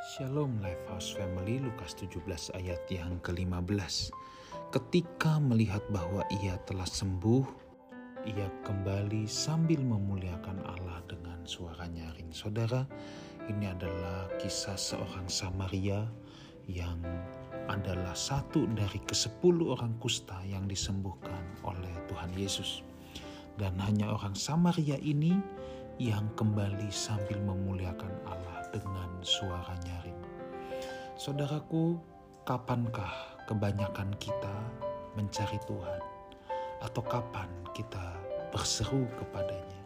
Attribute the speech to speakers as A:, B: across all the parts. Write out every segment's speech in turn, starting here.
A: Shalom Lifehouse Family Lukas 17 ayat yang ke-15 Ketika melihat bahwa ia telah sembuh Ia kembali sambil memuliakan Allah dengan suara nyaring Saudara ini adalah kisah seorang Samaria Yang adalah satu dari kesepuluh orang kusta yang disembuhkan oleh Tuhan Yesus Dan hanya orang Samaria ini yang kembali sambil memuliakan Allah dengan suara. Saudaraku, kapankah kebanyakan kita mencari Tuhan? Atau kapan kita berseru kepadanya?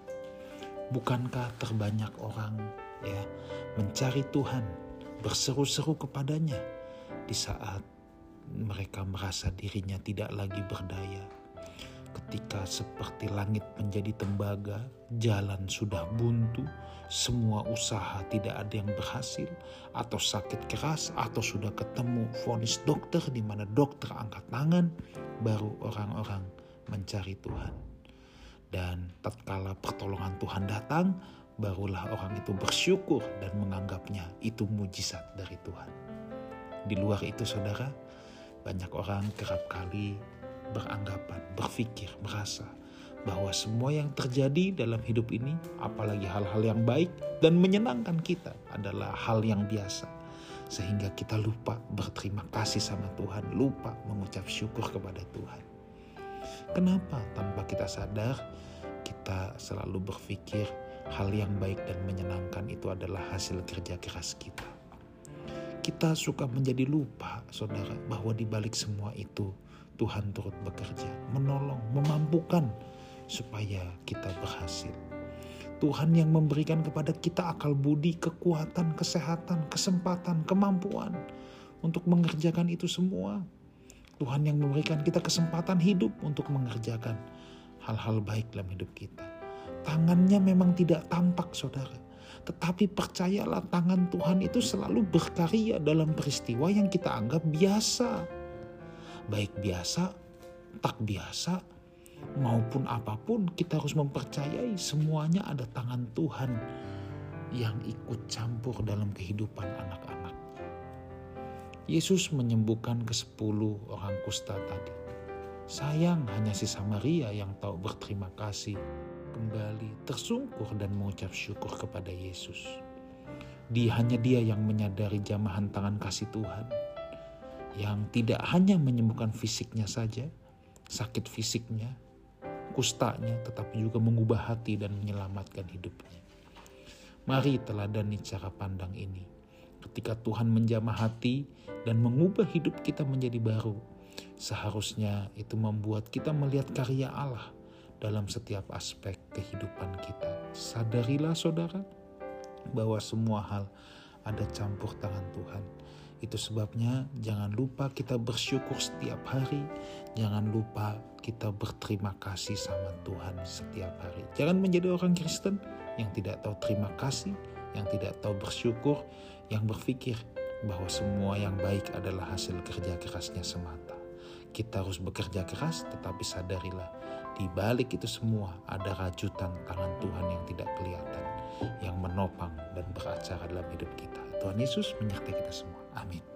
A: Bukankah terbanyak orang ya mencari Tuhan, berseru-seru kepadanya di saat mereka merasa dirinya tidak lagi berdaya, ketika seperti langit menjadi tembaga, jalan sudah buntu, semua usaha tidak ada yang berhasil, atau sakit keras, atau sudah ketemu vonis dokter di mana dokter angkat tangan, baru orang-orang mencari Tuhan. Dan tatkala pertolongan Tuhan datang, barulah orang itu bersyukur dan menganggapnya itu mujizat dari Tuhan. Di luar itu saudara, banyak orang kerap kali beranggapan, berpikir, merasa bahwa semua yang terjadi dalam hidup ini, apalagi hal-hal yang baik dan menyenangkan kita, adalah hal yang biasa, sehingga kita lupa berterima kasih sama Tuhan, lupa mengucap syukur kepada Tuhan. Kenapa tanpa kita sadar, kita selalu berpikir hal yang baik dan menyenangkan itu adalah hasil kerja keras kita? Kita suka menjadi lupa, saudara, bahwa di balik semua itu Tuhan turut bekerja, menolong, memampukan supaya kita berhasil. Tuhan yang memberikan kepada kita akal budi, kekuatan, kesehatan, kesempatan, kemampuan untuk mengerjakan itu semua. Tuhan yang memberikan kita kesempatan hidup untuk mengerjakan hal-hal baik dalam hidup kita. Tangannya memang tidak tampak, saudara. Tetapi percayalah tangan Tuhan itu selalu berkarya dalam peristiwa yang kita anggap biasa baik biasa, tak biasa, maupun apa pun, kita harus mempercayai semuanya ada tangan Tuhan yang ikut campur dalam kehidupan anak-anak. Yesus menyembuhkan ke sepuluh orang kusta tadi. Sayang hanya si Samaria yang tahu berterima kasih, kembali tersungkur dan mengucap syukur kepada Yesus. Dia hanya dia yang menyadari jamahan tangan kasih Tuhan yang tidak hanya menyembuhkan fisiknya saja, sakit fisiknya, kustanya, tetapi juga mengubah hati dan menyelamatkan hidupnya. Mari teladani cara pandang ini. Ketika Tuhan menjamah hati dan mengubah hidup kita menjadi baru, seharusnya itu membuat kita melihat karya Allah dalam setiap aspek kehidupan kita. Sadarilah saudara bahwa semua hal ada campur tangan Tuhan itu sebabnya jangan lupa kita bersyukur setiap hari. Jangan lupa kita berterima kasih sama Tuhan setiap hari. Jangan menjadi orang Kristen yang tidak tahu terima kasih, yang tidak tahu bersyukur, yang berpikir bahwa semua yang baik adalah hasil kerja kerasnya semata. Kita harus bekerja keras, tetapi sadarilah di balik itu semua ada rajutan tangan Tuhan yang tidak kelihatan, yang menopang dan beracara dalam hidup kita. Tuhan Yesus menyertai kita semua. Amin.